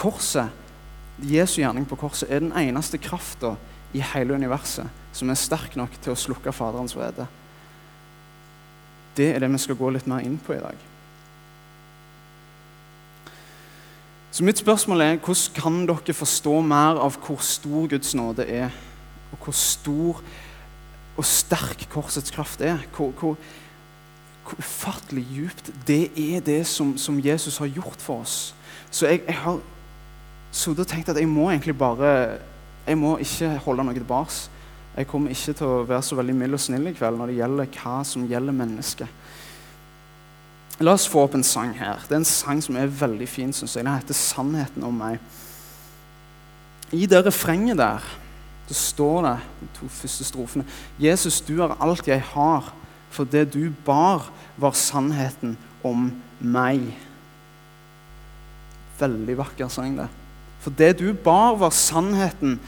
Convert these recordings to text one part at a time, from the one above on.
korset, Jesu gjerning på korset, er den eneste krafta i hele universet som er sterk nok til å slukke Faderens vrede. Det er det vi skal gå litt mer inn på i dag. Så mitt spørsmål er hvordan kan dere forstå mer av hvor stor Guds nåde er, og hvor stor og sterk korsets kraft er? Hvor, hvor, hvor ufattelig djupt det er det som, som, Jesus har gjort for oss. Så jeg, jeg har sittet og tenkt at jeg må egentlig bare Jeg må ikke holde noe tilbake. Jeg kommer ikke til å være så veldig mild og snill i kveld når det gjelder hva som gjelder mennesket. La oss få opp en sang her. Det er en sang som er veldig fin. syns jeg. Den heter 'Sannheten om meg'. I det refrenget der så står det de to første strofene Jesus, du er alt jeg har, for det du bar, var sannheten om meg. Veldig vakker sang, det. For det du bar, var sannheten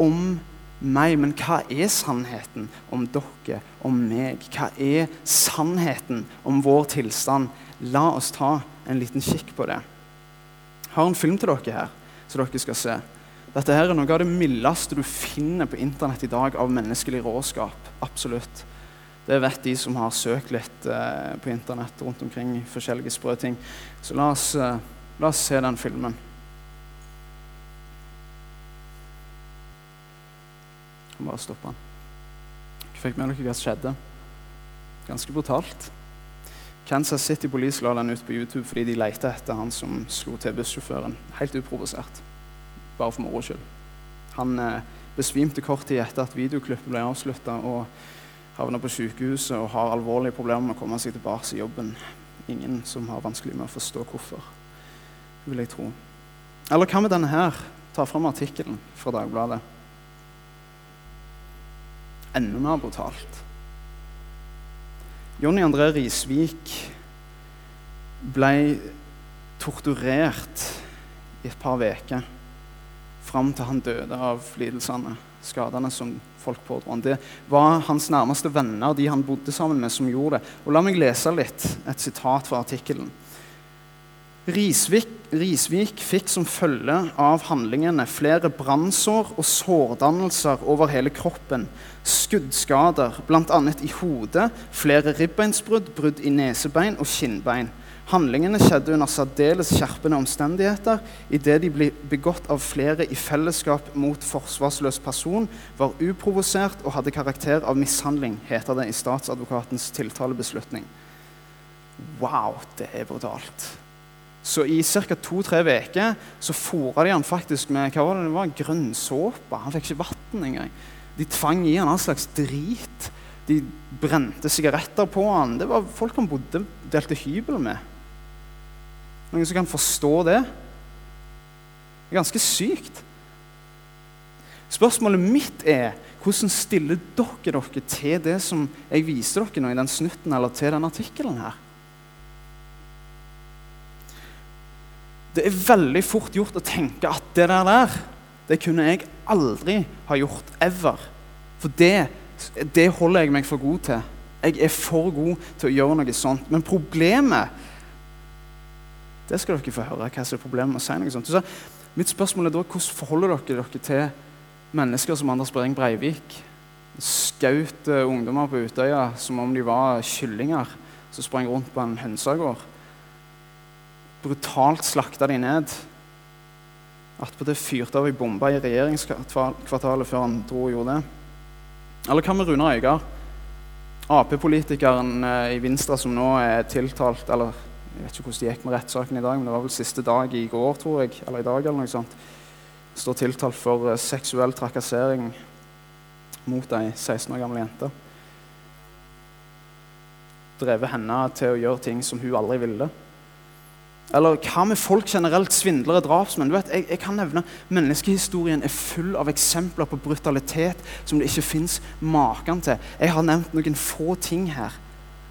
om meg. Men hva er sannheten om dere, om meg? Hva er sannheten om vår tilstand? La oss ta en liten kikk på det. Jeg har en film til dere her, så dere skal se. Dette her er noe av det mildeste du finner på internett i dag av menneskelig råskap. Absolutt. Det vet de som har søkt litt eh, på internett rundt omkring forskjellige sprø ting. Så la oss, eh, la oss se den filmen. Kan bare stoppe den. Dere fikk med dere hva som skjedde? Ganske brutalt. Kansas City Police la den ut på YouTube fordi de lette etter han som slo til bussjåføren. Helt uprovosert. Bare for moro skyld. Han eh, besvimte kort tid etter at videoklippet ble avslutta, og havna på sykehuset og har alvorlige problemer med å komme seg tilbake i jobben. Ingen som har vanskelig med å forstå hvorfor, vil jeg tro. Eller hva med denne her? Ta fram artikkelen fra Dagbladet. Enda mer brutalt. Jonny André Risvik ble torturert i et par uker fram til han døde av lidelsene, skadene som folk pådro han. Det var hans nærmeste venner, de han bodde sammen med, som gjorde det. Og La meg lese litt, et sitat fra artikkelen. Risvik, Risvik fikk som følge av handlingene flere brannsår og sårdannelser over hele kroppen, skuddskader, bl.a. i hodet, flere ribbeinsbrudd, brudd i nesebein og kinnbein. Handlingene skjedde under særdeles skjerpende omstendigheter idet de ble begått av flere i fellesskap mot forsvarsløs person, var uprovosert og hadde karakter av mishandling, heter det i statsadvokatens tiltalebeslutning. Wow, det er brutalt. Så i ca. to-tre uker så fôra de han faktisk med hva var det det var, grønnsåpe. Han fikk ikke vann engang. De tvang i han all slags drit. De brente sigaretter på han. Det var folk han bodde, delte hybel med. Noen som kan forstå det? Det er ganske sykt. Spørsmålet mitt er hvordan stiller dere dere til det som jeg viste dere nå i den snutten, eller til den artikkelen her? Det er veldig fort gjort å tenke at det der, der det kunne jeg aldri ha gjort ever. For det, det holder jeg meg for god til. Jeg er for god til å gjøre noe sånt. Men problemet det skal dere få høre. hva som er problemet med å si noe sånt. Så mitt spørsmål er da, Hvordan forholder dere dere til mennesker som Anders Behring Breivik? Skjøt ungdommer på Utøya som om de var kyllinger som sprang rundt på en hønsegård. Brutalt slakta de ned. Attpåtil fyrte av ei bombe i regjeringskvartalet før han dro og gjorde det. Eller hva med Runar Øygard? Ap-politikeren uh, i Vinstra som nå er tiltalt, eller jeg vet ikke hvordan det gikk med rettssaken i dag, men det var vel siste dag i går, tror jeg. Eller i dag, eller noe sånt. Står tiltalt for uh, seksuell trakassering mot ei 16 år gammel jente. Drevet henne til å gjøre ting som hun aldri ville. Eller hva med folk generelt, svindlere, drapsmenn? Du vet, jeg, jeg, kan nevne Menneskehistorien er full av eksempler på brutalitet som det ikke fins maken til. Jeg har nevnt noen få ting her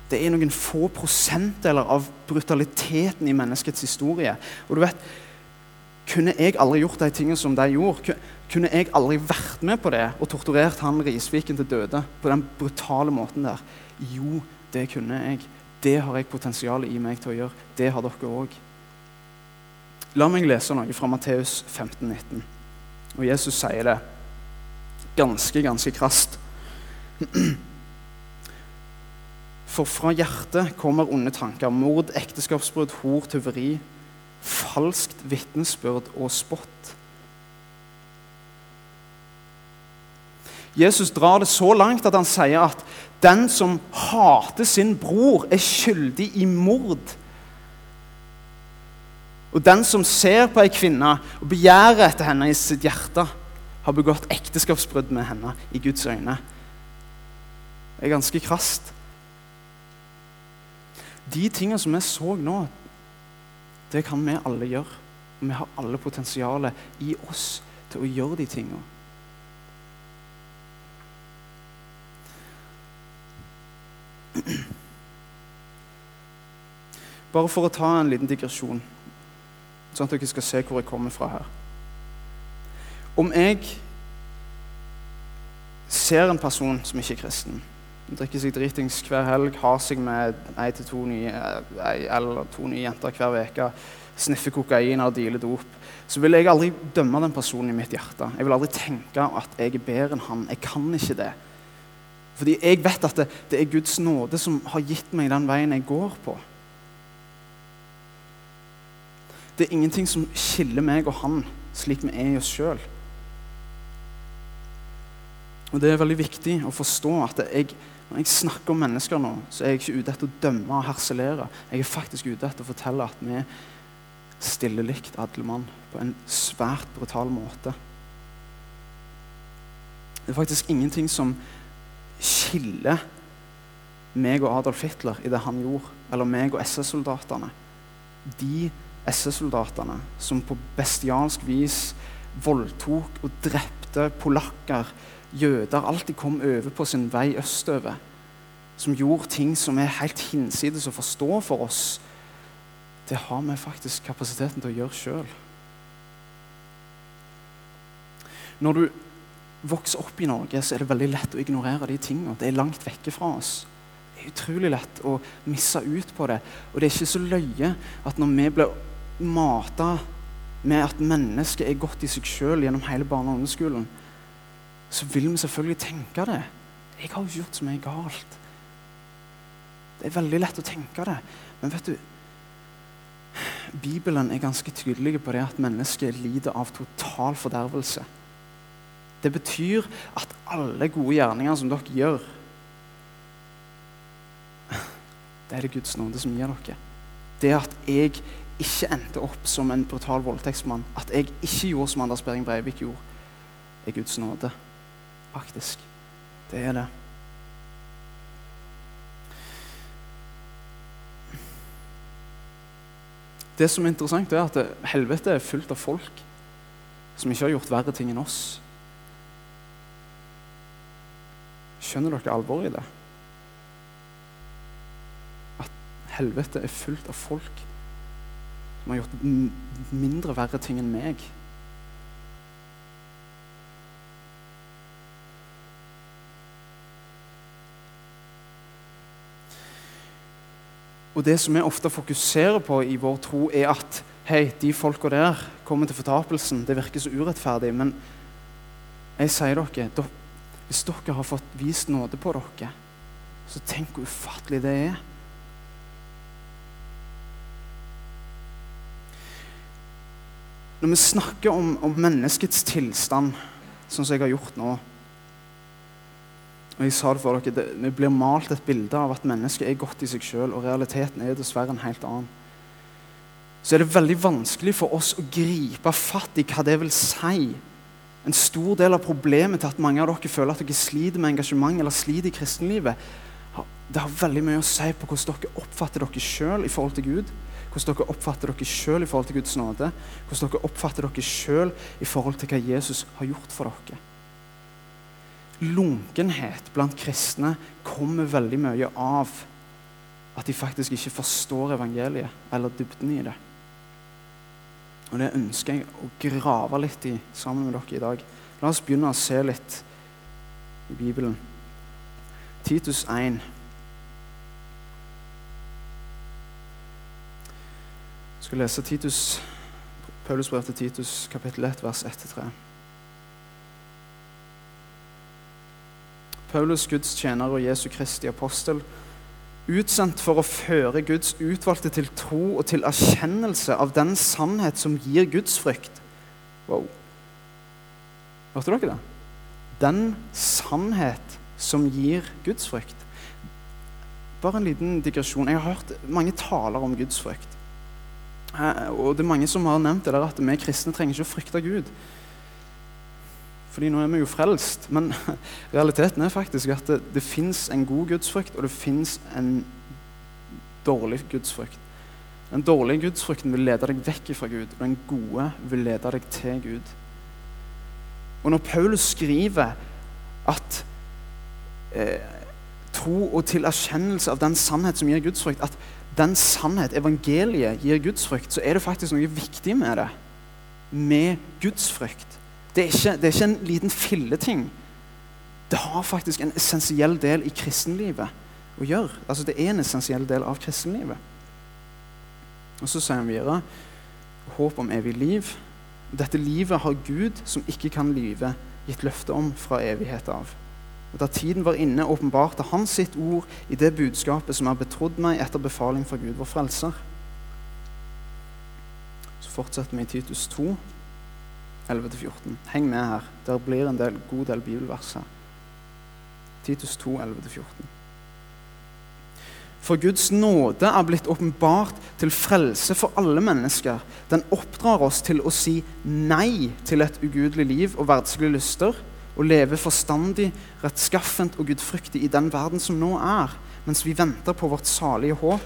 det er noen få prosentdeler av brutaliteten i menneskets historie. Og du vet, Kunne jeg aldri gjort de tingene som de gjorde? Kunne jeg aldri vært med på det og torturert han Risviken til døde på den brutale måten der? Jo, det kunne jeg. Det har jeg potensial i meg til å gjøre. Det har dere òg. La meg lese noe fra Matteus 15, 19. Og Jesus sier det ganske, ganske krast. For fra hjertet kommer onde tanker, mord, ekteskapsbrudd, hor, tyveri, falskt vitnesbyrd og spott. Jesus drar det så langt at han sier at den som hater sin bror, er skyldig i mord. Og den som ser på ei kvinne og begjærer etter henne i sitt hjerte, har begått ekteskapsbrudd med henne i Guds øyne. Det er ganske krast. De tingene som vi så nå, det kan vi alle gjøre. Og vi har alle potensialet i oss til å gjøre de tingene. Bare for å ta en liten digresjon, sånn at dere skal se hvor jeg kommer fra her. Om jeg ser en person som ikke er kristen, drikker seg dritings hver helg, har seg med ei til to nye, eller to nye jenter hver uke, sniffer kokain og dealer dop, så vil jeg aldri dømme den personen i mitt hjerte. Jeg vil aldri tenke at jeg er bedre enn han. Jeg kan ikke det. Fordi jeg vet at det, det, er Guds nåde som har gitt meg den veien jeg går på. Det er ingenting som skiller meg og han slik vi er i oss sjøl. Og Det er veldig viktig å forstå at jeg, når jeg snakker om mennesker nå, så er jeg ikke ute etter å dømme og harselere. Jeg er faktisk ute etter å fortelle at vi stiller likt alle mann på en svært brutal måte. Det er faktisk ingenting som skiller meg og Adolf Hitler i det han gjorde, eller meg og SS-soldatene. De SS-soldatene som på bestialsk vis voldtok og drepte polakker, jøder, alt de kom over på sin vei østover. Som gjorde ting som er helt hinsides å forstå for oss. Det har vi faktisk kapasiteten til å gjøre sjøl. Når du vokser opp i Norge, så er det veldig lett å ignorere de tingene. Det er langt vekke fra oss. Det er utrolig lett å misse ut på det. Og det er ikke så løye at når vi blir mata med at mennesket er godt i seg sjøl gjennom hele barne- og ungdomsskolen, så vil vi selvfølgelig tenke det. Jeg har jo ikke gjort så mye galt. Det er veldig lett å tenke det. Men vet du Bibelen er ganske tydelig på det at mennesket lider av total fordervelse. Det betyr at alle gode gjerninger som dere gjør Det er det Guds nåde som gir dere. Det at jeg ikke endte opp som en brutal voldtektsmann, at jeg ikke gjorde som Anders Behring Breivik gjorde, er Guds nåde. Faktisk. Det er det. Det som er interessant, er at helvete er fullt av folk som ikke har gjort verre ting enn oss. Skjønner dere alvoret i det? At helvete er fullt av folk som har gjort mindre verre ting enn meg. Og Det som vi ofte fokuserer på i vår tro, er at hei, de folka der kommer til fortapelsen. Det virker så urettferdig. Men jeg sier dere, hvis dere har fått vist nåde på dere, så tenk hvor ufattelig det er. Når vi snakker om, om, menneskets tilstand, sånn som jeg har gjort nå og jeg sa det for dere, det, Vi blir malt et bilde av at mennesket er godt i seg sjøl, og realiteten er dessverre en helt annen. Så er det veldig vanskelig for oss å gripe fatt i hva det vil si en stor del av problemet til at mange av dere føler at dere sliter med engasjement eller sliter i kristenlivet, det har veldig mye å si på hvordan dere oppfatter dere sjøl i forhold til Gud. Hvordan dere oppfatter dere sjøl i forhold til Guds nåde. Hvordan dere oppfatter dere sjøl i forhold til hva Jesus har gjort for dere. Lunkenhet blant kristne kommer veldig mye av at de faktisk ikke forstår evangeliet eller dybden i det. Og det ønsker jeg å grave litt i sammen med dere i dag. La oss begynne å se litt i Bibelen. Titus 1. Jeg skal lese Titus Paulus brev til Titus, kapittel 1, vers 1-3. Paulus, Guds tjener og Jesu Kristi apostel, utsendt for å føre Guds utvalgte til tro og til erkjennelse av den sannhet som gir Guds frykt. Wow. Hørte dere det? Den sannhet som gir Guds frykt. Bare en liten digresjon. Jeg har hørt mange taler om Guds frykt. Eh, og det er mange som har nevnt det der at vi kristne trenger ikke å frykte Gud. Fordi nå er vi jo frelst. Men realiteten er faktisk at det, det fins en god gudsfrykt, og det fins en dårlig gudsfrykt. Den dårlige gudsfrykten vil lede deg vekk fra Gud, og den gode vil lede deg til Gud. Og når Paulus skriver at eh, tro og til erkjennelse av den sannhet som gir gudsfrykt, at den sannhet, evangeliet, gir gudsfrykt, så er det faktisk noe viktig med det. Med gudsfrykt. Det det er ikke en liten filleting. Det har faktisk en essensiell del i kristenlivet å gjøre. Altså Det er en essensiell del av kristenlivet. Og Så sier han videre håp om evig liv. Dette livet har Gud, som ikke kan lyve, gitt løfte om fra evighet av. Og Da tiden var inne, åpenbarte Han sitt ord i det budskapet som er betrodd meg etter befaling fra Gud, vår frelser. Så fortsetter vi i Titus 2. 11-14. Heng med her. Der blir en del, god del bibelvers her. Titus 2, 11-14. For Guds nåde er blitt åpenbart til frelse for alle mennesker. Den oppdrar oss til å si nei til et ugudelig liv og verdslige lyster, og leve forstandig, rettskaffent og gudfryktig i den verden som nå er, mens vi venter på vårt salige håp,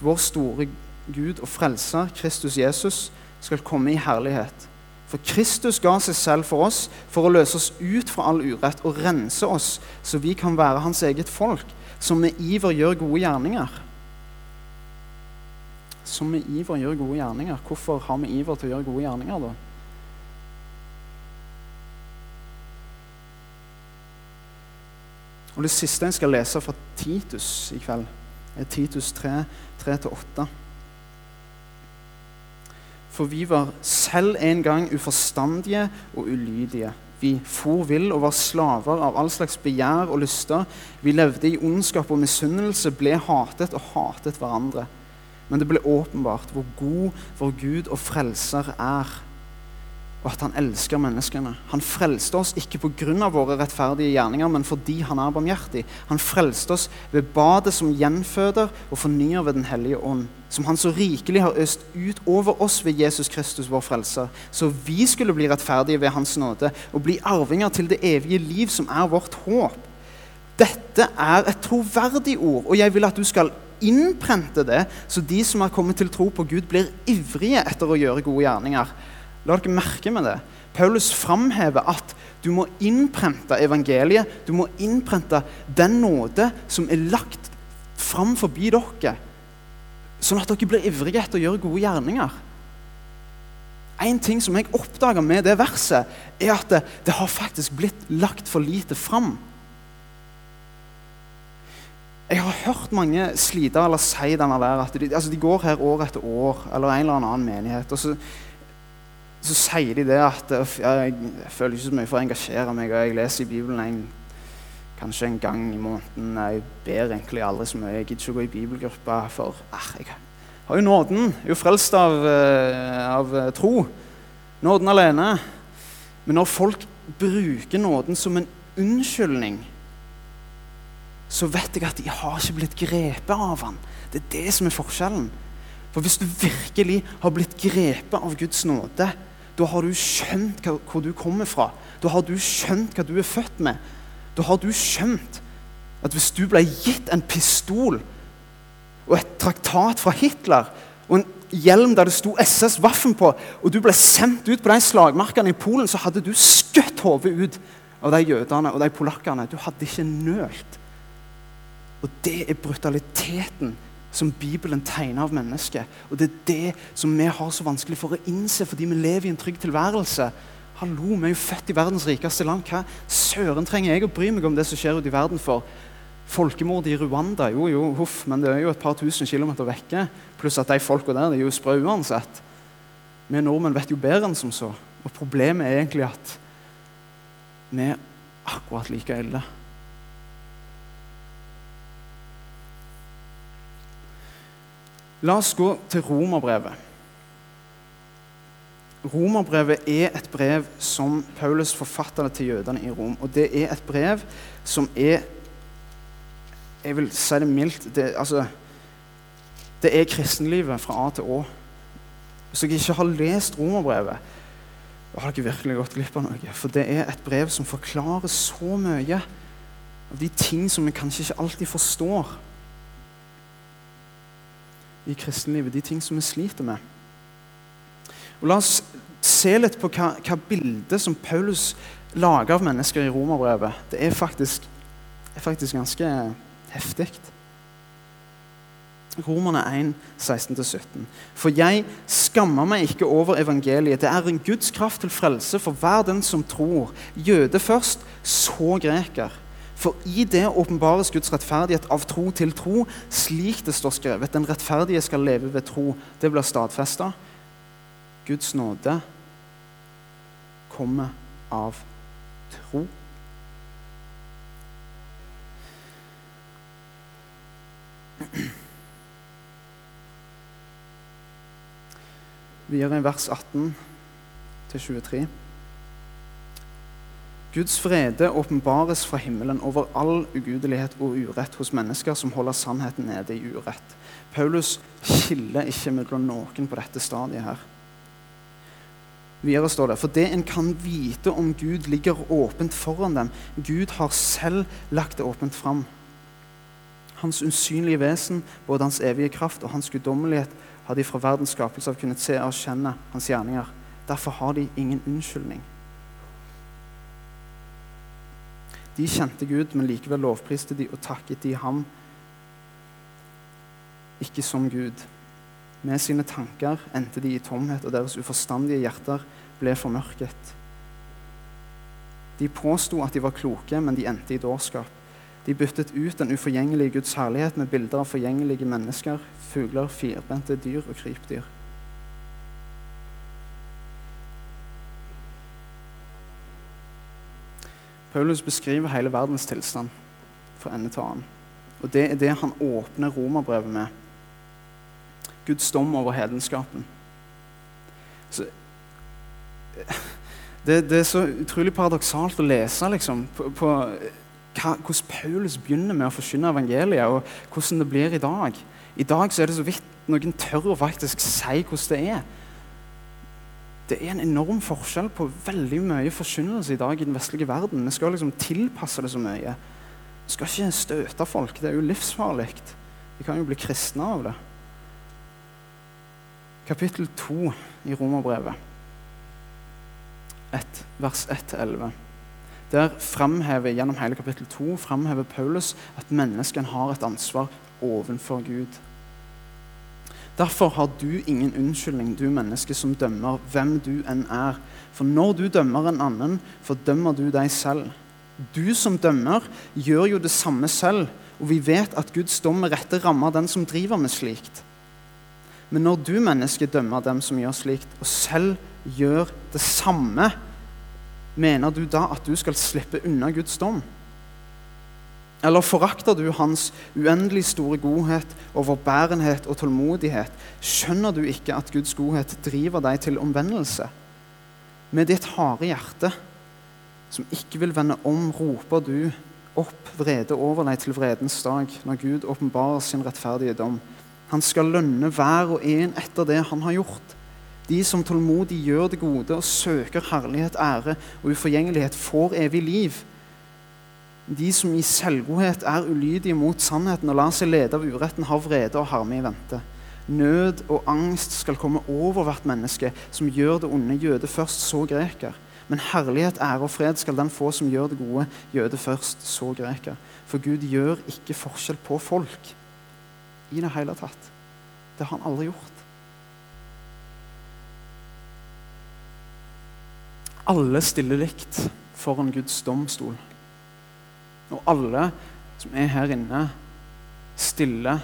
vår store Gud og Frelser, Kristus Jesus, skal komme i herlighet. For Kristus ga seg selv for oss for å løse oss ut fra all urett og rense oss, så vi kan være hans eget folk, som med iver gjør gode gjerninger. Som med iver gjør gode gjerninger. Hvorfor har vi iver til å gjøre gode gjerninger, da? Og Det siste jeg skal lese fra Titus i kveld, er Titus 3, 3-8. For vi var selv en gang uforstandige og ulydige. Vi for vill og var slaver av all slags begjær og lyster. Vi levde i ondskap og misunnelse, ble hatet og hatet hverandre. Men det ble åpenbart hvor god vår Gud og Frelser er og at han elsker menneskene. Han frelste oss ikke pga. våre rettferdige gjerninger, men fordi han er barmhjertig. Han frelste oss ved badet som gjenføder og fornyer ved Den hellige ånd, som han så rikelig har øst ut over oss ved Jesus Kristus, vår frelser, så vi skulle bli rettferdige ved hans nåde og bli arvinger til det evige liv, som er vårt håp. Dette er et troverdig ord, og jeg vil at du skal innprente det, så de som er kommet til tro på Gud, blir ivrige etter å gjøre gode gjerninger. La dere merke med det. Paulus framhever at du må innprente evangeliet. Du må innprente den nåde som er lagt fram forbi dere, sånn at dere blir ivrige etter å gjøre gode gjerninger. En ting som jeg oppdaga med det verset, er at det, det, har faktisk blitt lagt for lite fram. Jeg har hørt mange slite eller si denne der, at de, altså de går her år etter år, eller en eller annen menighet. og så så sier de det at jeg føler ikke så mye for å engasjere meg. og Jeg leser i Bibelen en, kanskje en gang i måneden. Jeg ber egentlig aldri så mye. Jeg gidder ikke å gå i bibelgruppa, for ah, jeg har jo nåden. Jeg er jo frelst av, eh, av eh, tro. Nåden alene. Men når folk bruker nåden som en unnskyldning, så vet jeg at de har ikke blitt grepet av han. Det er det som er forskjellen. For hvis du virkelig har blitt grepet av Guds nåde, da har du skjønt hvor du kommer fra. Da har du skjønt hva du er født med. Da har du skjønt at hvis du ble gitt en pistol og et traktat fra Hitler og en hjelm der det sto SS Waffen på, og du ble sendt ut på de slagmarkene i Polen, så hadde du skutt hodet ut av de jødene og de polakkene. Du hadde ikke nølt. Og det er brutaliteten som Bibelen tegner av mennesket. Og det er det som vi har så vanskelig for å innse fordi vi lever i en trygg tilværelse. Hallo, vi er jo født i verdens rikeste land. Hva søren trenger jeg å bry meg om det som skjer ute i verden for? Folkemord i Rwanda, jo jo, huff, men det er jo et par tusen kilometer vekke. Pluss at de folka der de er jo sprø uansett. Vi nordmenn vet jo bedre enn som så. Og problemet er egentlig at vi er akkurat like ille. La oss gå til romerbrevet. Romerbrevet er et brev som Paulus forfatter til jødene i Rom. Og det er et brev som er Jeg vil si det mildt det, altså, det er kristenlivet fra A til Å. Hvis jeg ikke har lest romerbrevet, har dere virkelig gått glipp av noe. For det er et brev som forklarer så mye av de ting som vi kanskje ikke alltid forstår i kristenlivet. De ting som vi sliter med. Og La oss se litt på hva, hva bildet som Paulus lager av mennesker i romerbrevet. Det er faktisk, er faktisk ganske heftig. Romerne 1, 16-17. For jeg skammer meg ikke over evangeliet. Det er en Guds kraft til frelse for hver den som tror. Jøde først, så greker. For i det åpenbares Guds rettferdighet av tro til tro, slik det står skrevet. Den rettferdige skal leve ved tro. Det blir stadfesta. Guds nåde kommer av tro. Videre i vers 18 23. Guds frede åpenbares fra himmelen over all ugudelighet og urett hos mennesker som holder sannheten nede i urett. Paulus skiller ikke mellom noen på dette stadiet her. Videre står det For det en kan vite om Gud, ligger åpent foran dem. Gud har selv lagt det åpent fram. Hans usynlige vesen, både hans evige kraft og hans guddommelighet, har de fra verdens skapelse av kunnet se og kjenne hans gjerninger. Derfor har de ingen unnskyldning. De kjente Gud, men likevel lovpriste de og takket de ham ikke som Gud. Med sine tanker endte de i tomhet, og deres uforstandige hjerter ble formørket. De påsto at de var kloke, men de endte i dårskap. De byttet ut den uforgjengelige Guds herlighet med bilder av forgjengelige mennesker, fugler, firbente dyr og krypdyr. Paulus beskriver hele verdens tilstand fra ende til annen. Og det er det han åpner romerbrevet med. Guds dom over hedenskapen. Så, det, det, er så utrolig paradoksalt å lese liksom, på, på hva, hvordan Paulus begynner med å forkynne evangeliet, og hvordan det blir i dag. I dag så er det så vidt noen tør å faktisk si hvordan det er. Det er en enorm forskjell på veldig mye forkynnelse i dag i den vestlige verden. Vi skal liksom tilpasse det så mye. Vi skal ikke støte folk. Det er jo livsfarlig. Vi kan jo bli kristne av det. Kapittel 2 i Romerbrevet, vers 1-11. Der fremhever gjennom hele kapittel 2 fremhever Paulus at menneskene har et ansvar ovenfor Gud. Derfor har du ingen unnskyldning, du menneske som dømmer hvem du enn er. For når du dømmer en annen, fordømmer du deg selv. Du som dømmer, gjør jo det samme selv, og vi vet at Guds dom med rette rammer den som driver med slikt. Men når du menneske dømmer dem som gjør slikt, og selv gjør det samme, mener du da at du skal slippe unna Guds dom? Eller forakter du hans uendelig store godhet, overbærenhet og tålmodighet? Skjønner du ikke at Guds godhet driver deg til omvendelse? Med ditt harde hjerte, som ikke vil vende om, roper du opp vrede over deg til vredens dag, når Gud åpenbarer sin rettferdige dom. Han skal lønne hver og en etter det han har gjort. De som tålmodig gjør det gode og søker herlighet, ære og uforgjengelighet, får evig liv. De som i selvgodhet er ulydige mot sannheten og lar seg lede av uretten, har vrede og harme i vente. Nød og angst skal komme over hvert menneske som gjør det onde, jøde først, så greker. Men herlighet, ære og fred skal den få som gjør det gode, jøde først, så greker. For Gud gjør ikke forskjell på folk i det hele tatt. Det har han aldri gjort. Alle stiller likt foran Guds domstol. Og alle som er her inne, stille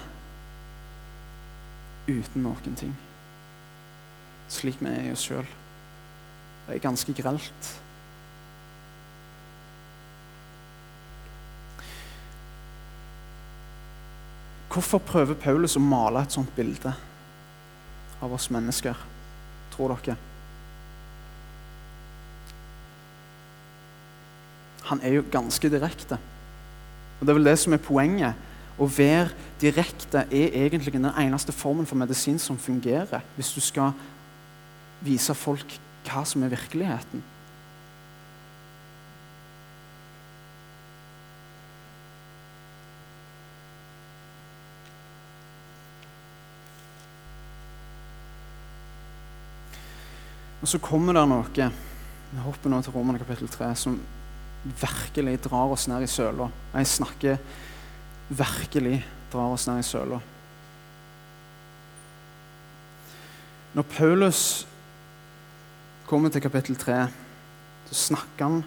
uten noen ting. slik vi er i oss sjøl. Det er ganske grelt. Hvorfor prøver Paulus å male et sånt bilde av oss mennesker, tror dere? Han er jo ganske direkte. Og Det er vel det som er poenget. Å være direkte er egentlig den eneste formen for medisin som fungerer hvis du skal vise folk hva som er virkeligheten. Og så kommer det noe Vi hopper nå til Romerne kapittel 3, som virkelig drar oss ned i søla. Jeg snakker virkelig drar oss ned i søla. Når Paulus kommer til kapittel 3, så snakker han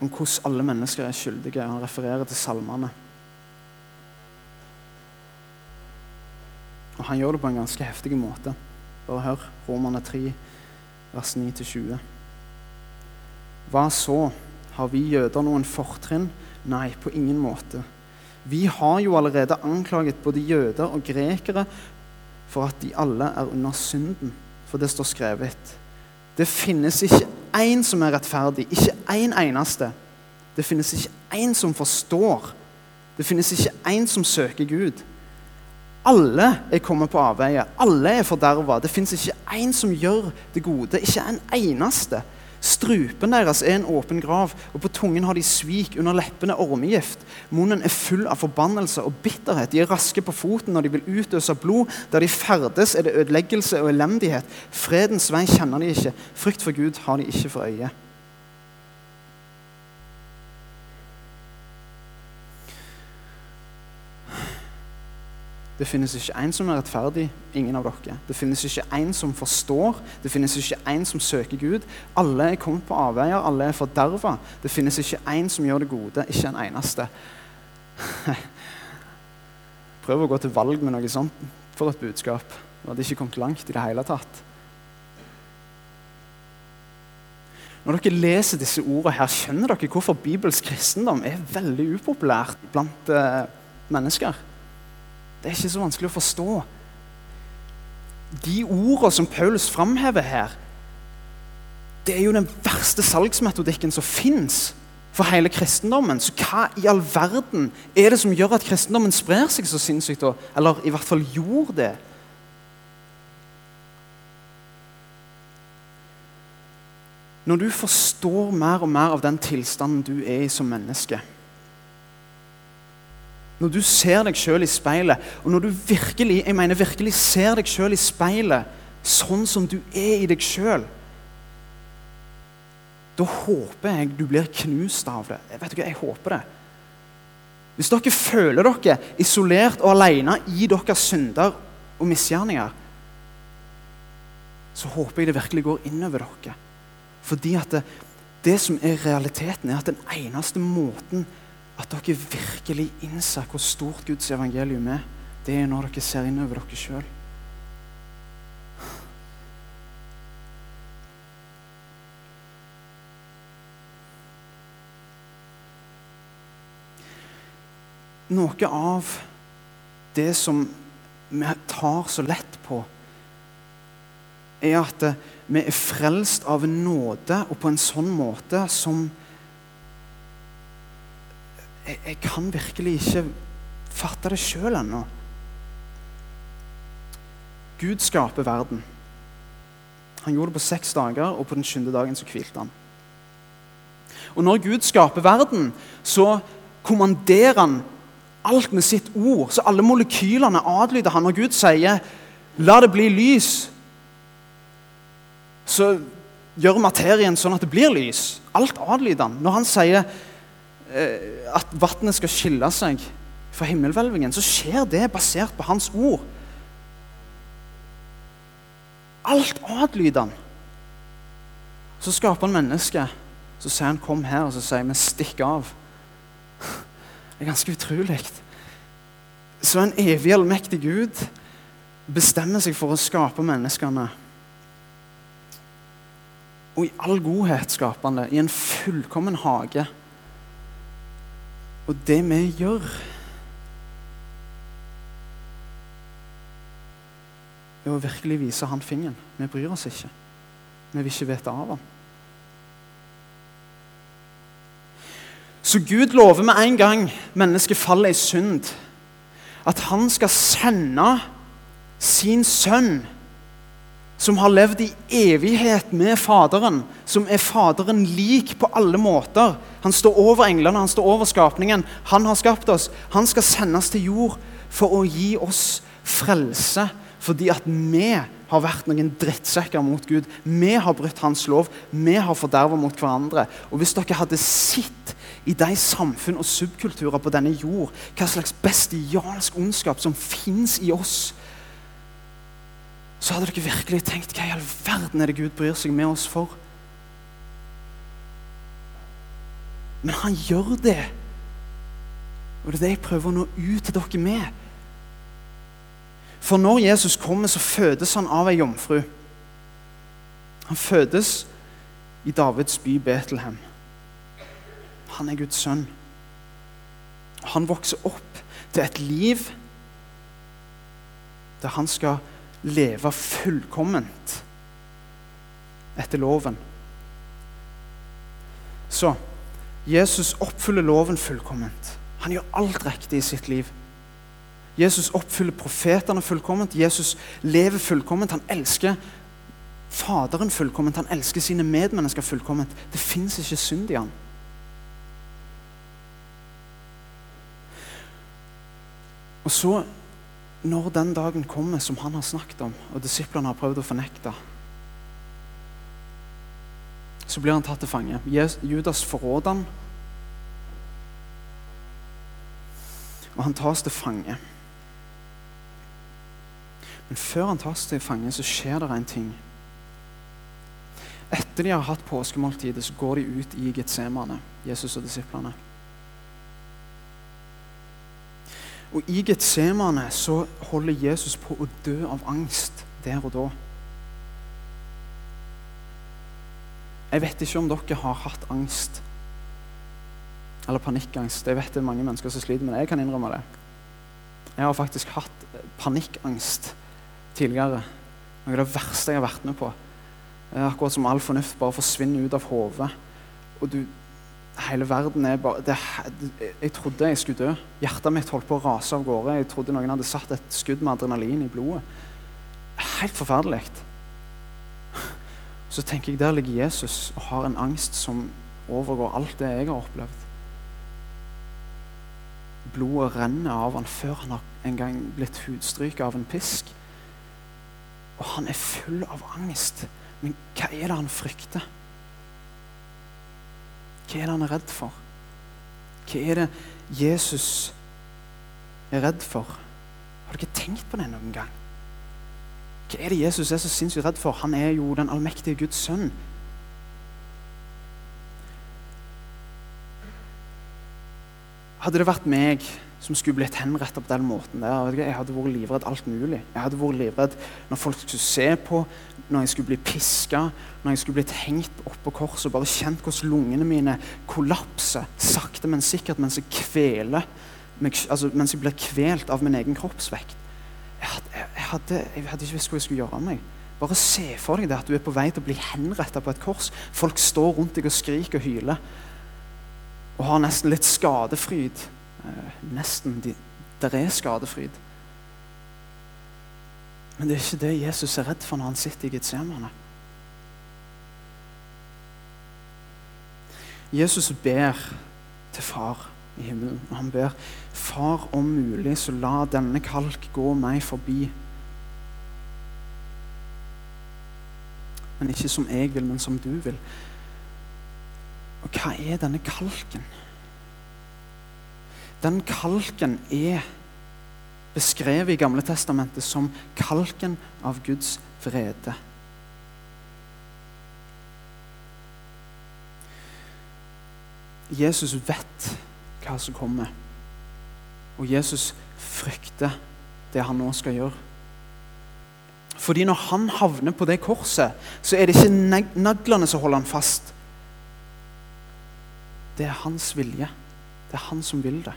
om hvordan alle mennesker er skyldige. Han refererer til salmene. Og han gjør det på en ganske heftig måte. Bare hør Romerne 3, vers 9-20. Hva så? Har vi jøder noen fortrinn? Nei, på ingen måte. Vi har jo allerede anklaget både jøder og grekere for at de alle er under synden. For det står skrevet. Det finnes ikke én som er rettferdig, ikke én eneste. Det finnes ikke én som forstår. Det finnes ikke én som søker Gud. Alle er kommet på avveie. Alle er forderva. Det fins ikke én som gjør det gode. Ikke en eneste. Strupen deres er en åpen grav, og på tungen har de svik, under leppene ormegift. Munnen er full av forbannelse og bitterhet. De er raske på foten når de vil utøse blod. Der de ferdes, er det ødeleggelse og elendighet. Fredens vei kjenner de ikke. Frykt for Gud har de ikke for øye. Det finnes ikke én som er rettferdig, ingen av dere. Det finnes ikke én som forstår, det finnes ikke én som søker Gud. Alle er kommet på avveier, alle er forderva. Det finnes ikke én som gjør det gode, ikke en eneste. Prøv å gå til valg med noe sånt for et budskap. Du hadde ikke kommet langt i det hele tatt. Når dere leser disse ordene, her, skjønner dere hvorfor bibelsk kristendom er veldig upopulært blant eh, mennesker. Det er ikke så vanskelig å forstå. De ordene som Paulus framhever her, det er jo den verste salgsmetodikken som fins for hele kristendommen. Så hva i all verden er det som gjør at kristendommen sprer seg så sinnssykt? Eller i hvert fall gjorde det? Når du forstår mer og mer av den tilstanden du er i som menneske når du ser deg sjøl i speilet, og når du virkelig jeg mener virkelig ser deg sjøl i speilet sånn som du er i deg sjøl, da håper jeg du blir knust av det. Vet ikke, jeg håper det. Hvis dere føler dere isolert og alene i deres synder og misgjerninger, så håper jeg det virkelig går innover dere. Fordi at det, det som er realiteten, er at den eneste måten at dere virkelig innser hvor stort Guds evangelium er, det er når dere ser innover dere sjøl. Noe av det som vi tar så lett på, er at vi er frelst av nåde og på en sånn måte som jeg, jeg kan virkelig ikke fatte det sjøl ennå. Gud skaper verden. Han gjorde det på seks dager, og på den sjuende dagen så hvilte han. Og når Gud skaper verden, så kommanderer han alt med sitt ord. Så alle molekylene adlyder han. Når Gud sier 'la det bli lys', så gjør materien sånn at det blir lys. Alt adlyder han. Når han sier at vannet skal skille seg fra himmelhvelvingen, så skjer det basert på hans ord. Alt adlyder han. Så skaper han mennesket. Så sier han 'kom her', og så sier vi 'stikk av'. Det er ganske utrolig. Så en evig allmektig Gud bestemmer seg for å skape menneskene. Og i all godhet skaper han det, i en fullkommen hage. Og det vi gjør er å virkelig vise han fingeren. Vi bryr oss ikke. Vi vil ikke vite av ham. Så Gud lover med en gang mennesket faller i synd, at han skal sende sin sønn, som har levd i evighet med Faderen, som er Faderen lik på alle måter. Han står over englene, han står over skapningen. Han har skapt oss. Han skal sendes til jord for å gi oss frelse fordi at vi har vært noen drittsekker mot Gud. Vi har brutt hans lov. Vi har forderva mot hverandre. Og Hvis dere hadde sett i de samfunn og subkulturer på denne jord hva slags bestialsk ondskap som fins i oss, så hadde dere virkelig tenkt hva i all verden er det Gud bryr seg med oss for? Men han gjør det. Og det er det jeg prøver å nå ut til dere med. For når Jesus kommer, så fødes han av ei jomfru. Han fødes i Davids by Betlehem. Han er Guds sønn. Han vokser opp til et liv der han skal leve fullkomment etter loven. Så Jesus oppfyller loven fullkomment. Han gjør alt riktig i sitt liv. Jesus oppfyller profetene fullkomment. Jesus lever fullkomment. Han elsker Faderen fullkomment. Han elsker sine medmennesker fullkomment. Det fins ikke synd i han. Og så, når den dagen kommer som han har snakket om, og disiplene har prøvd å fornekte, så blir han tatt til fange. Judas forråder han, og han tas til fange. Men før han tas til fange, så skjer det en ting. Etter de har hatt påskemåltidet, så går de ut i Getsemane, Jesus og disiplene. Og I Getsemane så holder Jesus på å dø av angst der og da. Jeg vet ikke om dere har hatt angst eller panikkangst. Jeg vet det er mange mennesker som sliter med det. Jeg kan innrømme det. Jeg har faktisk hatt panikkangst tidligere. Noe av det verste jeg har vært med på. Akkurat som all fornuft bare forsvinner ut av hodet. Og du, hele verden er bare det, Jeg trodde jeg skulle dø. Hjertet mitt holdt på å rase av gårde. Jeg trodde noen hadde satt et skudd med adrenalin i blodet. Helt forferdelig. Så tenker jeg der ligger Jesus og har en angst som overgår alt det jeg har opplevd. Blodet renner av han før han har en gang blitt hudstryket av en pisk. Og han er full av angst. Men hva er det han frykter? Hva er det han er redd for? Hva er det Jesus er redd for? Har du ikke tenkt på det noen gang? Hva er det Jesus er så sinnssykt redd for? Han er jo den allmektige Guds sønn. Hadde det vært meg som skulle blitt henrettet på den måten der. Jeg hadde vært livredd alt mulig. Jeg hadde vært livredd når folk skulle se på, når jeg skulle bli piska, når jeg skulle blitt hengt opp på korset og bare kjent hvordan lungene mine kollapser sakte, men sikkert mens jeg kveler altså, mens jeg blir kvelt av min egen kroppsvekt. Jeg hadde, jeg hadde, jeg hadde ikke visst hva jeg skulle gjøre av meg. Bare se for deg det at du er på vei til å bli henrettet på et kors. Folk står rundt deg og skriker og hyler. Og har nesten litt skadefryd nesten de, Der er skadefryd. Men det er ikke det Jesus er redd for når han sitter i Getsemane. Jesus ber til far i himmelen. Og han ber far om mulig, så la denne kalk gå meg forbi. Men ikke som jeg vil, men som du vil. Og hva er denne kalken? Den kalken er beskrevet i Gamle Testamentet som kalken av Guds vrede. Jesus vet hva som kommer, og Jesus frykter det han nå skal gjøre. Fordi når han havner på det korset, så er det ikke naglene som holder han fast. Det er hans vilje. Det er han som vil det.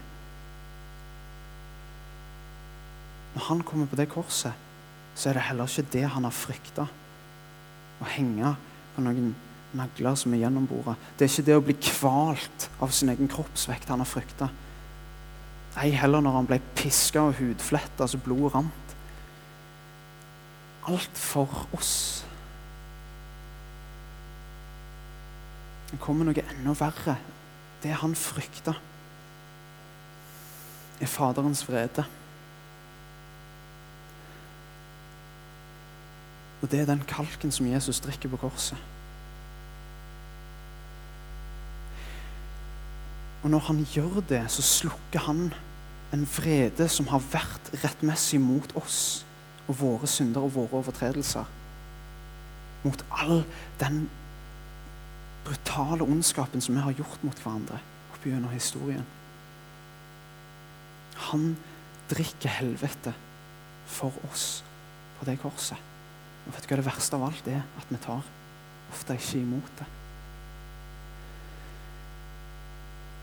Når han kommer på det korset, så er det heller ikke det han har frykta. Å henge på noen nagler som er gjennombora. Det er ikke det å bli kvalt av sin egen kroppsvekt han har frykta. Ei heller når han ble piska og hudfletta så blodet rant. Alt for oss. Det kommer noe enda verre. Det han frykta, er Faderens vrede. Og det er den kalken som Jesus drikker på korset. Og når han gjør det, så slukker han en vrede som har vært rettmessig mot oss og våre synder og våre overtredelser. Mot all den brutale ondskapen som vi har gjort mot hverandre opp gjennom historien. Han drikker helvete for oss på det korset. Og vet du hva det verste av alt er? At vi tar ofte ikke imot det.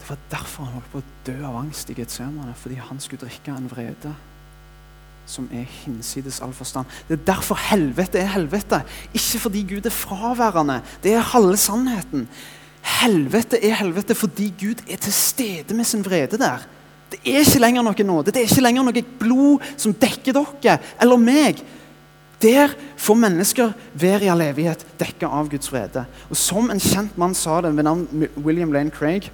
Det var derfor han holdt på å dø av angst i Getsemane. Fordi han skulle drikke en vrede som er hinsides all forstand. Det er derfor helvete er helvete. Ikke fordi Gud er fraværende. Det er halve sannheten. Helvete er helvete fordi Gud er til stede med sin vrede der. Det er ikke lenger noe nåde. Det er ikke lenger noe blod som dekker dere eller meg. Der får mennesker være i all evighet dekka av Guds vrede. Og Som en kjent mann sa det ved navn William Lane Craig,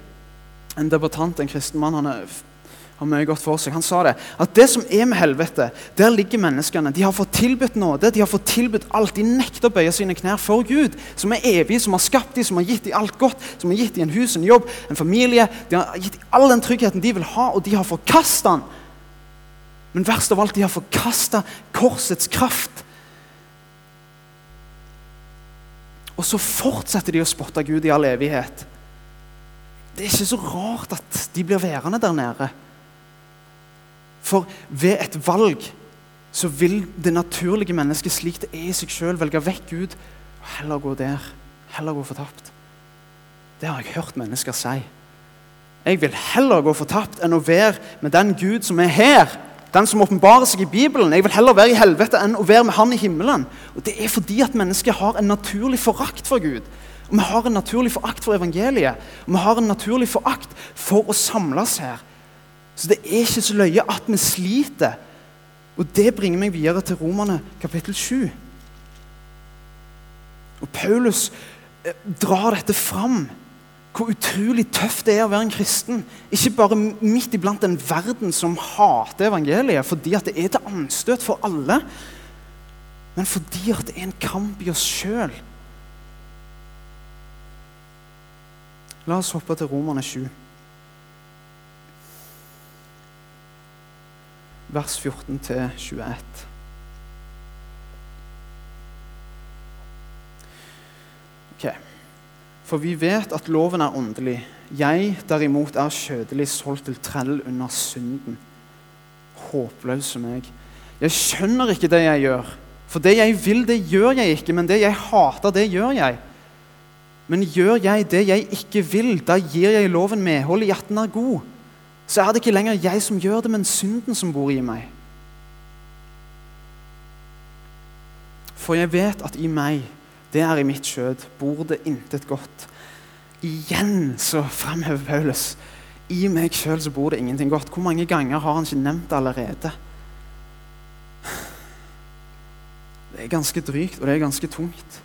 en debattant, en kristen mann han har mye godt for seg. Han sa det, at det som er med helvete, der ligger menneskene. De har fått tilbudt nåde, de har fått tilbudt alt. De nekter å bøye sine knær for Gud, som er evig, som har skapt dem, som har gitt dem alt godt, som har gitt dem en hus, en jobb, en familie. De har gitt dem all den tryggheten de vil ha, og de har forkasta den. Men verst av alt, de har forkasta korsets kraft. Og så fortsetter de å spotte Gud i all evighet. Det er ikke så rart at de blir værende der nede. For ved et valg så vil det naturlige mennesket slik det er i seg sjøl, velge vekk Gud og heller gå der. Heller gå fortapt. Det har jeg hørt mennesker si. Jeg vil heller gå fortapt enn å være med den Gud som er her den som åpenbarer seg i Bibelen. Jeg vil heller være i helvete enn å være med Han i himmelen. Og Det er fordi at mennesket har en naturlig forakt for Gud. Og Vi har en naturlig forakt for evangeliet. Og vi har en naturlig forakt for å samles her. Så det er ikke så løye at vi sliter. Og det bringer meg videre til Romerne kapittel 7. Og Paulus eh, drar dette fram hvor utrolig tøft det er å være en kristen. Ikke bare midt iblant en verden som hater evangeliet fordi at det er til anstøt for alle, men fordi at det er en kamp i oss sjøl. La oss hoppe til Romerne 7. Vers 14 21. For vi vet at loven er åndelig. Jeg derimot er kjødelig solgt til trell under synden. Håpløse meg. Jeg skjønner ikke det jeg gjør. For det jeg vil, det gjør jeg ikke, men det jeg hater, det gjør jeg. Men gjør jeg det jeg ikke vil, da gir jeg loven medhold i at den er god. Så er det ikke lenger jeg som gjør det, men synden som bor i meg. For jeg vet at i meg det er i mitt skjød, bor det intet godt. Igjen så framhever Paulus i meg sjøl bor det ingenting godt. Hvor mange ganger har han ikke nevnt det allerede? Det er ganske drygt, og det er ganske tungt.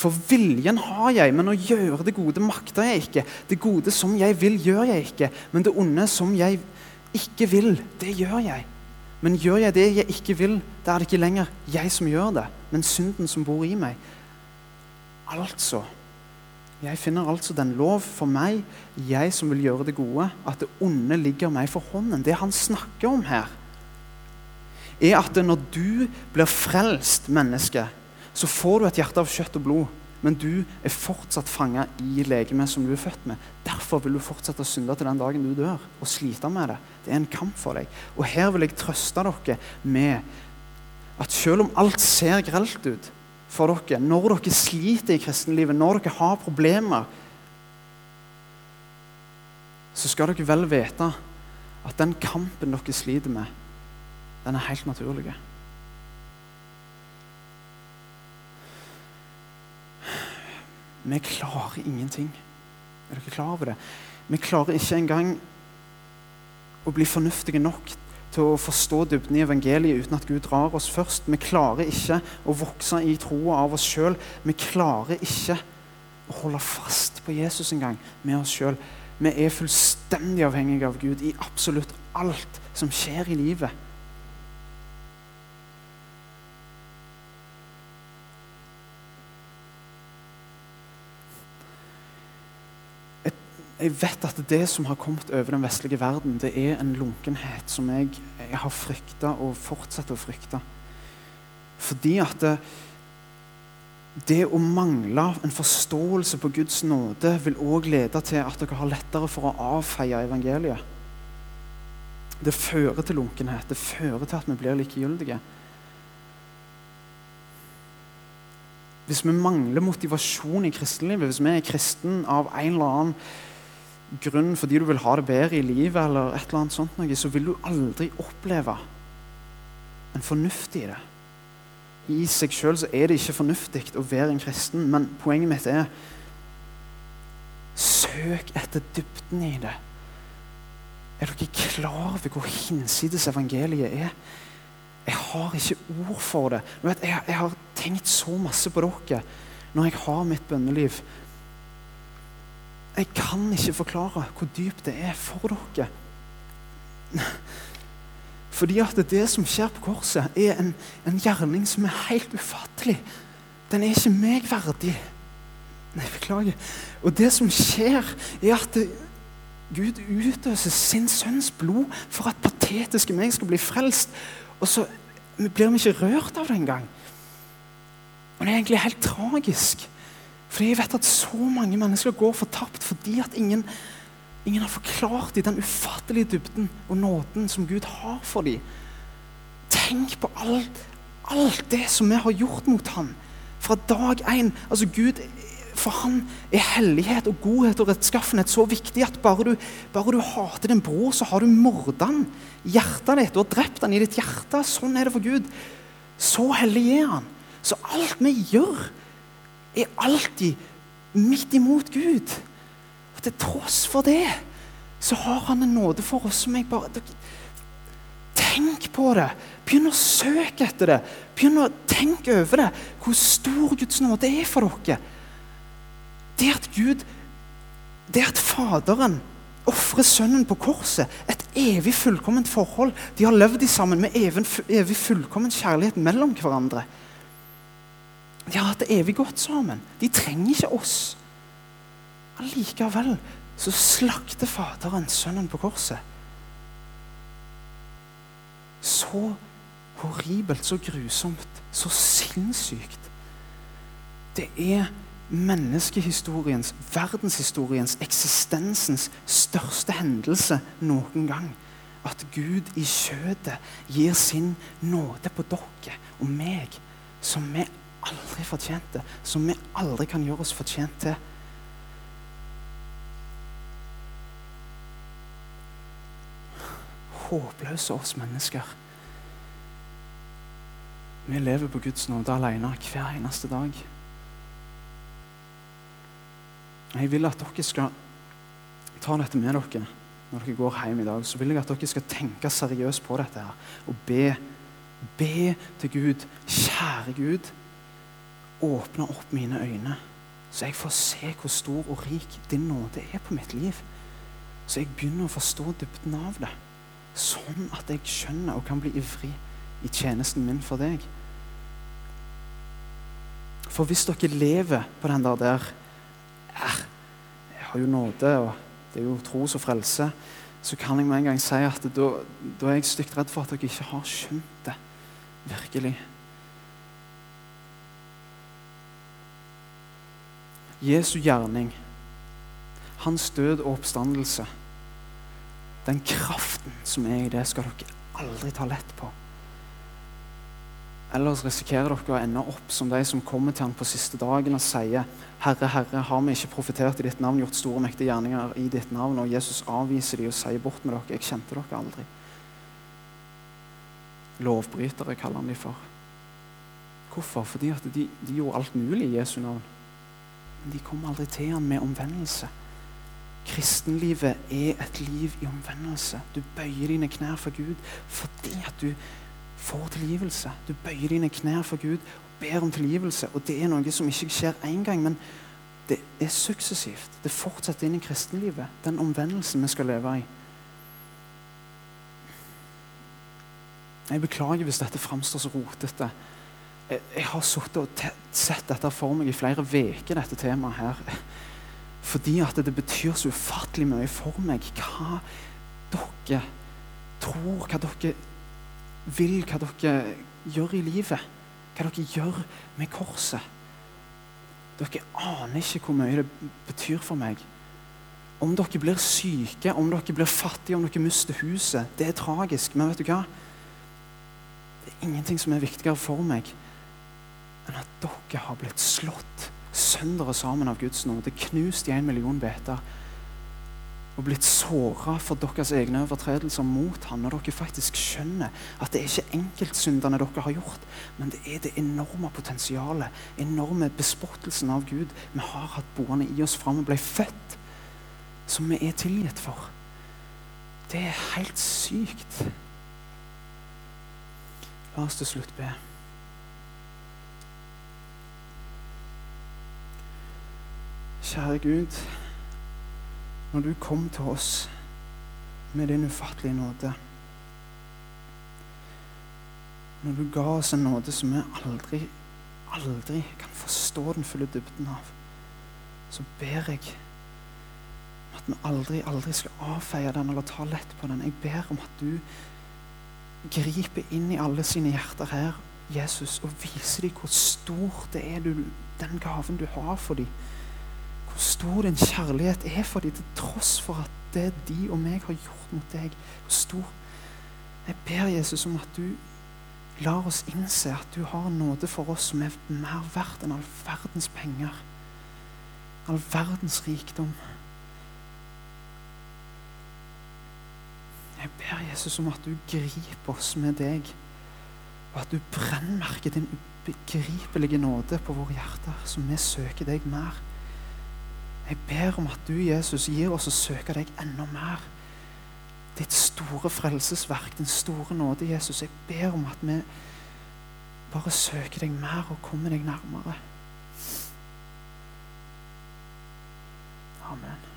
For viljen har jeg, men å gjøre det gode makter jeg ikke. Det gode som jeg vil, gjør jeg ikke. Men det onde som jeg ikke vil, det gjør jeg. Men gjør jeg det jeg ikke vil, da er det ikke lenger jeg som gjør det, men synden som bor i meg. Altså Jeg finner altså den lov for meg, jeg som vil gjøre det gode, at det onde ligger meg for hånden. Det han snakker om her, er at når du blir frelst menneske, så får du et hjerte av kjøtt og blod. Men du er fortsatt fanga i legemet som du er født med. Derfor vil du fortsette å synde til den dagen du dør, og slite med det. Det er en kamp for deg. Og her vil jeg trøste dere med at selv om alt ser grelt ut for dere, når dere sliter i kristenlivet, når dere har problemer, så skal dere vel vite at den kampen dere sliter med, den er helt naturlig. Vi klarer ingenting. Er dere klar over det? Vi klarer ikke engang å bli fornuftige nok til å forstå dybden i evangeliet uten at Gud drar oss først. Vi klarer ikke å vokse i troa av oss sjøl. Vi klarer ikke å holde fast på Jesus engang med oss sjøl. Vi er fullstendig avhengige av Gud i absolutt alt som skjer i livet. Jeg vet at det som har kommet over den vestlige verden, det er en lunkenhet som jeg, jeg har frykta og fortsetter å frykte. Fordi at det, det, å mangle en forståelse på Guds nåde vil òg lede til at dere har lettere for å avfeie evangeliet. Det fører til lunkenhet. Det fører til at vi blir likegyldige. Hvis vi mangler motivasjon i kristenlivet, hvis vi er kristen av en eller annen grunn fordi du vil ha det bedre i livet, eller et eller annet sånt, noe, så vil du aldri oppleve en fornuft i det. I seg sjøl er det ikke fornuftig å være en kristen, men poenget mitt er Søk etter dybden i det. Er dere klar over hvor hinsides evangeliet er? Jeg har ikke ord for det. Jeg, har tenkt så masse på dere når jeg har mitt bønneliv. Jeg kan ikke forklare hvor dypt det er for dere. Fordi at det som skjer på korset, er en, en gjerning som er helt ufattelig. Den er ikke meg verdig. Nei, beklager. Og det som skjer, er at det, Gud utøser sin sønns blod for at patetiske meg skal bli frelst. Og så blir vi ikke rørt av det engang. Og det er egentlig helt tragisk. Fordi jeg vet at så mange mennesker går fortapt fordi at ingen, ingen har forklart dem den ufattelige dybden og nåden som Gud har for dem. Tenk på alt, alt det som vi har gjort mot ham fra dag én. Altså Gud, for han er hellighet og godhet og rettskaffenhet så viktig at bare du, bare du hater din bror, så har du mordet han i hjertet ditt. Du har drept han i ditt hjerte. Sånn er det for Gud. Så hellig er han. Så alt vi gjør, er alltid midt imot Gud. Og til tross for det så har han en nåde for oss som jeg bare Tenk på det. Begynn å søke etter det. Begynn å tenke over det. Hvor stor Guds nåde er for dere. Det at Gud Det at Faderen ofrer Sønnen på korset, et evig fullkomment forhold De har levd sammen med evig fullkommen kjærlighet mellom hverandre. De har hatt det evig godt sammen. De trenger ikke oss. Allikevel så slakter Faderen Sønnen på korset. Så horribelt, så grusomt, så sinnssykt. Det er menneskehistoriens, verdenshistoriens, eksistensens største hendelse noen gang. At Gud i kjødet gir sin nåde på dere og meg, som vi aldri fortjent det, som vi aldri kan gjøre oss fortjent til. Håpløse oss mennesker. Vi lever på Guds nåde alene hver eneste dag. Jeg vil at dere skal ta dette med dere når dere går hjem i dag. Så vil jeg at dere skal tenke seriøst på dette her, og be. Be til Gud. Kjære Gud åpne opp mine øyne, så jeg får se hvor stor og rik din nåde er på mitt liv. Så jeg begynner å forstå dybden av det, sånn at jeg skjønner og kan bli ivrig i tjenesten min for deg. For hvis dere lever på den der, der Jeg har jo nåde, og det er jo tros og frelse. Så kan jeg med en gang si at da, da er jeg stygt redd for at dere ikke har skjønt det. Virkelig. Jesu gjerning, hans død og oppstandelse, den kraften som er i det, skal dere aldri ta lett på. Ellers risikerer dere å ende opp som de som kommer til han på siste dagen og sier Herre, Herre, har vi ikke profetert i ditt navn, gjort store, mektige gjerninger i ditt navn? Og Jesus avviser de og sier bort med dere. Jeg kjente dere aldri. Lovbrytere kaller han de for. Hvorfor? Fordi at de, de gjorde alt mulig i Jesu navn. Men de kom aldri til han med omvendelse. Kristenlivet er et liv i omvendelse. Du bøyer dine knær for Gud fordi at du får tilgivelse. Du bøyer dine knær for Gud og ber om tilgivelse. Og det er noe som ikke skjer én gang, men det er suksessivt. Det fortsetter inn i kristenlivet. Den omvendelsen vi skal leve i. Jeg beklager hvis dette framstår så rotete. Jeg, har sittet og sett dette for meg i flere uker, dette temaet her. Fordi at det betyr så ufattelig mye for meg hva dere tror, hva dere vil, hva dere gjør i livet. Hva dere gjør med korset. Dere aner ikke hvor mye det betyr for meg. Om dere blir syke, om dere blir fattige, om dere mister huset, det er tragisk. Men vet du hva? Det er ingenting som er viktigere for meg enn at dere har blitt slått sønder og sammen av Guds nåde, knust i en million beter, og blitt såra for deres egne overtredelser mot han, når dere faktisk skjønner at det er ikke enkeltsyndene dere har gjort, men det er det enorme potensialet, enorme bespottelsen av Gud vi har hatt boende i oss fra vi ble født, som vi er tilgitt for. Det er helt sykt. La oss til slutt be. Kjære Gud, når du kom til oss med din ufattelige nåde Når du ga oss en nåde som vi aldri, aldri kan forstå den fulle dybden av, så ber jeg at vi aldri, aldri skal avfeie den eller ta lett på den. Jeg ber om at du griper inn i alle sine hjerter her, Jesus, og viser dem hvor stort det er du, den gaven du har for dem hvor stor din kjærlighet er for dem, til tross for at det de og meg har gjort mot deg. Hvor stor Jeg ber Jesus om at du lar oss innse at du har nåde for oss som er mer verdt enn all verdens penger. All verdens rikdom. Jeg ber Jesus om at du griper oss med deg, og at du brennmerker din ubegripelige nåde på våre hjerter, så vi søker deg mer. Jeg ber om at du, Jesus, gir oss å søke deg enda mer. Ditt store frelsesverk, din store nåde, Jesus. Jeg ber om at vi bare søker deg mer og kommer deg nærmere. Amen.